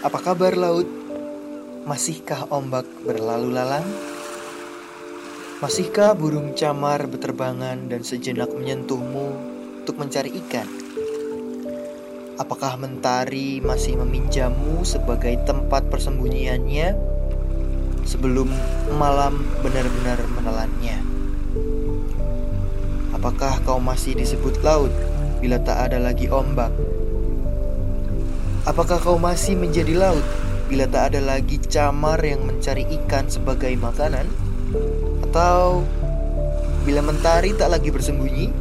Apa kabar laut? Masihkah ombak berlalu lalang? Masihkah burung camar berterbangan dan sejenak menyentuhmu untuk mencari ikan? Apakah mentari masih meminjammu sebagai tempat persembunyiannya sebelum malam benar-benar menelannya? Apakah kau masih disebut laut bila tak ada lagi ombak? Apakah kau masih menjadi laut bila tak ada lagi camar yang mencari ikan sebagai makanan? Atau bila mentari tak lagi bersembunyi,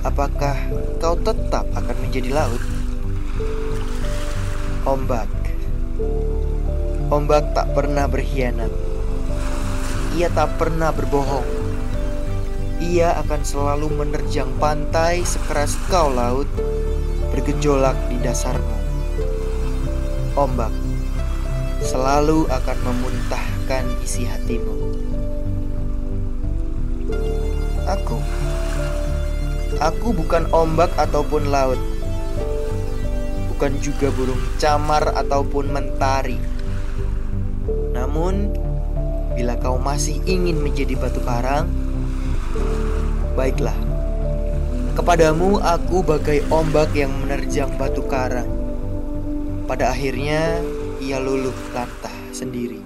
apakah kau tetap akan menjadi laut? Ombak Ombak tak pernah berkhianat Ia tak pernah berbohong Ia akan selalu menerjang pantai sekeras kau laut Bergejolak di dasarmu Ombak Selalu akan memuntahkan isi hatimu Aku Aku bukan ombak ataupun laut bukan juga burung camar ataupun mentari. Namun, bila kau masih ingin menjadi batu karang, baiklah. Kepadamu aku bagai ombak yang menerjang batu karang. Pada akhirnya ia luluh lantah sendiri.